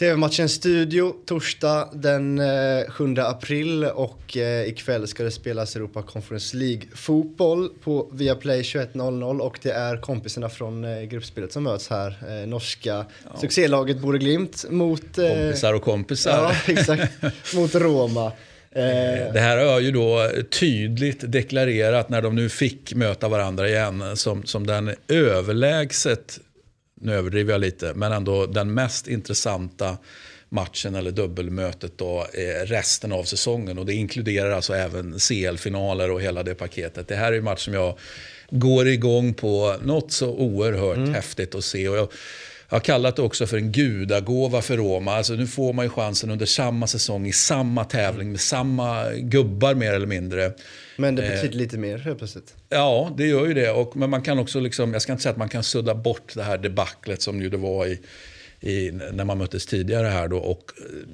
TV-matchen Studio torsdag den 7 eh, april och eh, ikväll ska det spelas Europa Conference League fotboll på Viaplay 21.00 och det är kompisarna från eh, gruppspelet som möts här. Norska ja. succélaget Bore Glimt mot... Kompisar och kompisar. Ja, exakt. mot Roma. Det här har jag ju då tydligt deklarerat när de nu fick möta varandra igen som, som den överlägset nu överdriver jag lite, men ändå den mest intressanta matchen eller dubbelmötet då resten av säsongen. Och det inkluderar alltså även CL-finaler och hela det paketet. Det här är en match som jag går igång på något så oerhört mm. häftigt att se. Och jag, jag har kallat det också för en gudagåva för Roma. Alltså nu får man ju chansen under samma säsong i samma tävling med samma gubbar mer eller mindre. Men det betyder eh, lite mer helt plötsligt. Ja, det gör ju det. Och, men man kan också, liksom, jag ska inte säga att man kan sudda bort det här debaclet som ju det var i, i när man möttes tidigare här då. Och eh,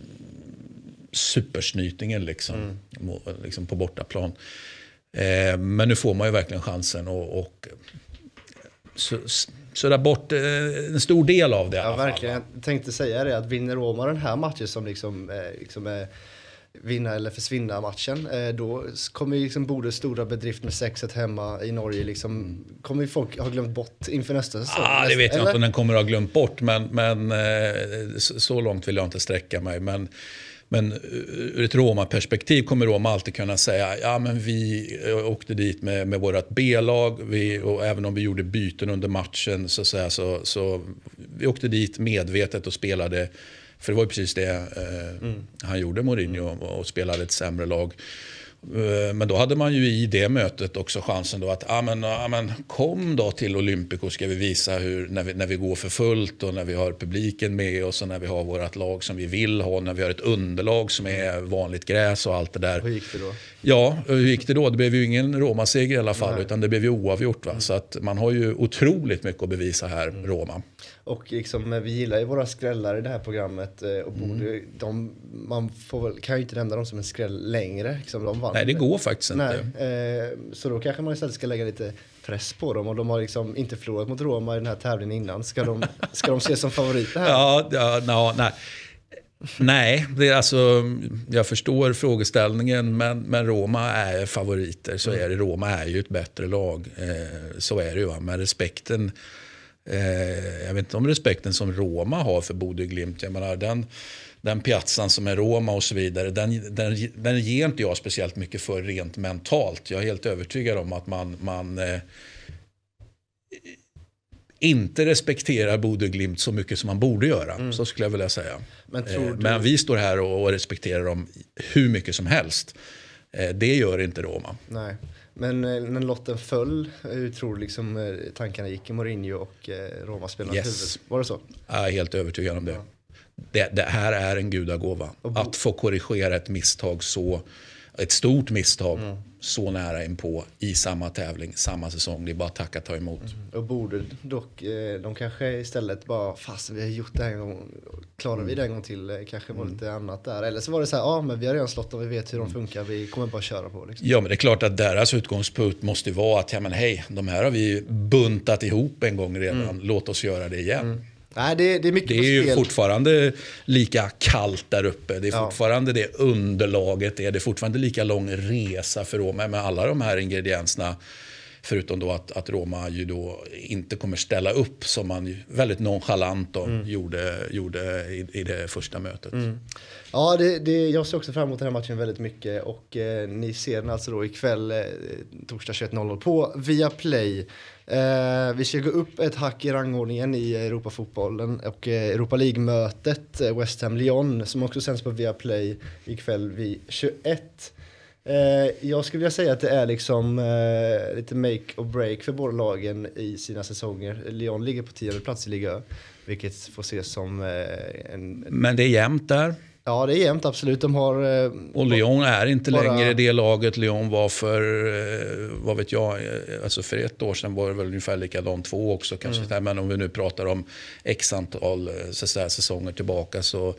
supersnytningen liksom, mm. liksom på bortaplan. Eh, men nu får man ju verkligen chansen och, och så, sudda bort eh, en stor del av det. Ja, verkligen. Fall. Jag tänkte säga det att vinner Roma den här matchen som liksom, eh, liksom är vinna eller försvinna matchen. Eh, då kommer liksom Bodös stora bedrift med 6-1 hemma i Norge, liksom, kommer folk ha glömt bort inför nästa säsong? Ah, det vet jag eller? inte om den kommer ha glömt bort, men, men eh, så långt vill jag inte sträcka mig. Men, men ur ett Roma-perspektiv kommer Roma alltid kunna säga ja men vi eh, åkte dit med, med vårt B-lag och även om vi gjorde byten under matchen så, så, så, så vi åkte dit medvetet och spelade för det var ju precis det eh, mm. han gjorde, Mourinho, och spelade ett sämre lag. Eh, men då hade man ju i det mötet också chansen då att ah, men, ah, men, kom då till Olympico ska vi visa hur, när vi, när vi går för fullt och när vi har publiken med oss och när vi har vårt lag som vi vill ha, när vi har ett underlag som är vanligt gräs och allt det där. Hur gick det då? Ja, hur gick det då? Det blev ju ingen Roma-seger i alla fall Nej. utan det blev ju oavgjort. Va? Så att man har ju otroligt mycket att bevisa här, mm. Roma. Och liksom, vi gillar ju våra skrällar i det här programmet. Eh, och mm. de, man får väl, kan ju inte nämna dem som en skräll längre. Liksom, de vann. Nej, det går faktiskt inte. Nej, eh, så då kanske man istället ska lägga lite press på dem. Och de har liksom inte förlorat mot Roma i den här tävlingen innan. Ska de, ska de ses som favoriter här? Ja, ja no, nej. Nej, det är alltså, jag förstår frågeställningen men, men Roma är favoriter. Så mm. är det. Roma är ju ett bättre lag. Eh, så är det ju. Men respekten Eh, jag vet inte om respekten som Roma har för Bodø Glimt. Jag menar, den, den piazzan som är Roma och så vidare, den, den, den ger inte jag speciellt mycket för rent mentalt. Jag är helt övertygad om att man, man eh, inte respekterar Bodø Glimt så mycket som man borde göra. Mm. Så skulle jag vilja säga. Men, eh, du... Men, vi står här och, och respekterar dem hur mycket som helst. Eh, det gör inte Roma. Nej. Men eh, när lotten föll, hur tror du liksom eh, tankarna gick i Mourinho och eh, Roma-spelarnas yes. huvud? Var det så? Jag är helt övertygad om det. Ja. Det, det, här är en gudagåva. Att få korrigera ett misstag så, ett stort misstag mm så nära inpå i samma tävling, samma säsong. Det är bara att tacka ta emot. Mm. Och borde dock, eh, de kanske istället bara, fast vi har gjort det en gång, klarar vi det en gång till, eh, kanske var mm. lite annat där. Eller så var det så här, ja men vi har redan slått dem, vi vet hur de mm. funkar, vi kommer bara köra på. Liksom. Ja men det är klart att deras utgångspunkt måste vara att, ja men hej, de här har vi buntat ihop en gång redan, mm. låt oss göra det igen. Nej, det, det är mycket Det är ju fortfarande lika kallt där uppe. Det är ja. fortfarande det underlaget. Det är, det är fortfarande lika lång resa för Roma med alla de här ingredienserna. Förutom då att, att Roma ju då inte kommer ställa upp som man väldigt nonchalant då mm. gjorde, gjorde i, i det första mötet. Mm. Ja, det, det, jag ser också fram emot den här matchen väldigt mycket och eh, ni ser den alltså då ikväll eh, torsdag 21.00 på Viaplay. Eh, vi ska gå upp ett hack i rangordningen i Europafotbollen och eh, Europa League-mötet eh, West Ham-Lyon som också sänds på Viaplay ikväll vid 21. Eh, jag skulle vilja säga att det är liksom eh, lite make or break för båda lagen i sina säsonger. Lyon ligger på tionde plats i Liga vilket får ses som eh, en... Men det är jämnt där? Ja, det är jämnt absolut. De har... Eh, och Lyon är inte bara... längre det laget Lyon var för, eh, vad vet jag, alltså för ett år sedan var det väl ungefär likadant, två också kanske. Mm. Men om vi nu pratar om x antal så säsonger tillbaka så,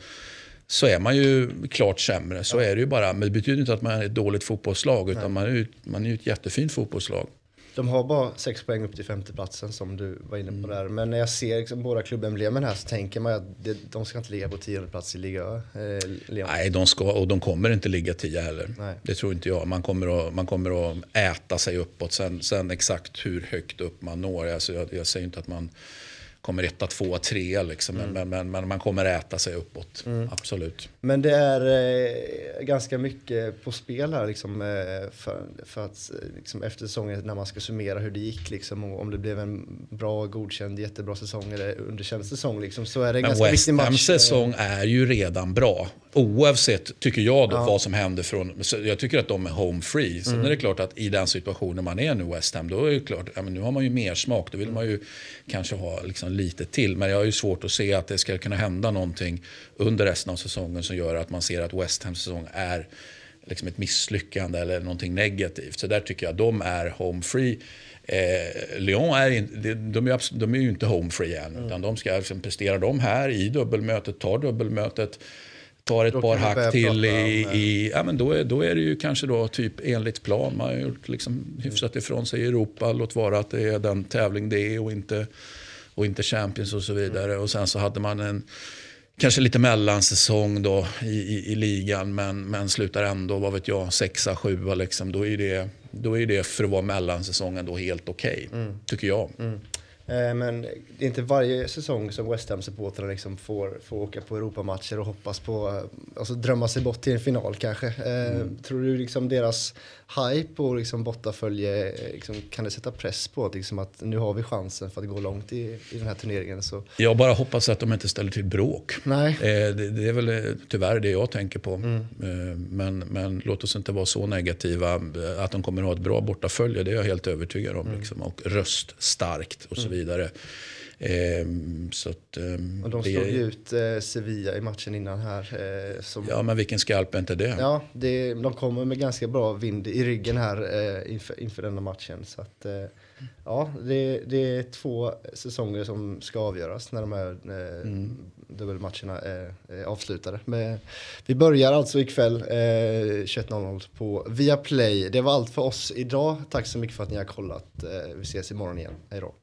så är man ju klart sämre. Så är det ju bara. Men det betyder inte att man är ett dåligt fotbollslag, utan man är, ju, man är ju ett jättefint fotbollslag. De har bara sex poäng upp till femteplatsen som du var inne på Mm. där. Men när jag ser liksom båda klubbemblemen här så tänker man att det, de ska inte ligga på tionde plats i Liga. Eh. Nej, de ska, och de kommer inte ligga 10 heller. Nej. Det tror inte jag. Man kommer att, man kommer att äta sig uppåt. Sen, sen exakt hur högt upp man når. Alltså jag, jag säger inte att man kommer etta, tvåa, trea. Liksom. Mm. Men, men, men man kommer äta sig uppåt. Absolut. Men det är eh, ganska mycket på spel här liksom, eh, för, för att eh, liksom, efter säsongen när man ska summera hur det gick liksom, om det blev en bra, godkänd, jättebra säsong eller underkänd säsong liksom, så är det en Men ganska West. Hams säsong är ju redan bra. Oavsett, tycker jag, då, Ja. vad som händer från... Jag tycker att de är home free. Sen är det klart att i den situationen man är nu, West Ham, då är det klart, ja, men nu har man ju mer smak. Då vill man ju kanske ha liksom lite till. Men jag har ju svårt att se att det ska kunna hända någonting under resten av säsongen som gör att man ser att West Hams säsong är liksom ett misslyckande eller någonting negativt. Så där tycker jag de är home free. Eh, Lyon är, in, de, är de är ju inte home free än. Utan de ska liksom prestera de här i dubbelmötet, tar dubbelmötet, tar ett Då par hack till i, eh, i ja, men då, är, då är det ju kanske då typ enligt plan. Man har gjort liksom hyfsat ifrån sig i Europa. Låt vara att det är den tävling det är och inte, och inte Champions och så vidare. Och sen så hade man en kanske lite mellansäsong då i, i, i ligan men, men slutar ändå, vad vet jag, sexa, sjua liksom. Då är det, då är det för att vara mellansäsongen då helt okej, tycker jag. Eh, Men det är inte varje säsong som West Ham-supportrarna liksom får, får åka på Europamatcher och hoppas på, eh, alltså drömma sig bort till en final kanske. Eh, Tror du liksom deras hype och liksom bortafölje, eh, liksom, kan det sätta press på att, liksom att nu har vi chansen för att gå långt i, i den här turneringen? Så, Jag bara hoppas att de inte ställer till bråk. nej. Eh, det, det är väl eh, tyvärr det jag tänker på. Mm. Eh, men, men låt oss inte vara så negativa. Eh, Att de kommer att ha ett bra bortafölje, det är jag helt övertygad om. Mm. Liksom. Och röststarkt och så vidare. Eh, så att, eh, Och de det- slog ju ut eh, Sevilla i matchen innan här. Eh, som, Ja, men vilken skalp är inte det? Ja, det, de kommer med ganska bra vind i ryggen här eh, inför, inför denna matchen. Så att, eh, ja, det, det är två säsonger som ska avgöras när de här eh, dubbelmatcherna är, är avslutade. Men, vi börjar alltså ikväll eh, 21.00 på Viaplay. Det var allt för oss idag. Tack så mycket för att ni har kollat. Eh, vi ses imorgon igen. Hej då.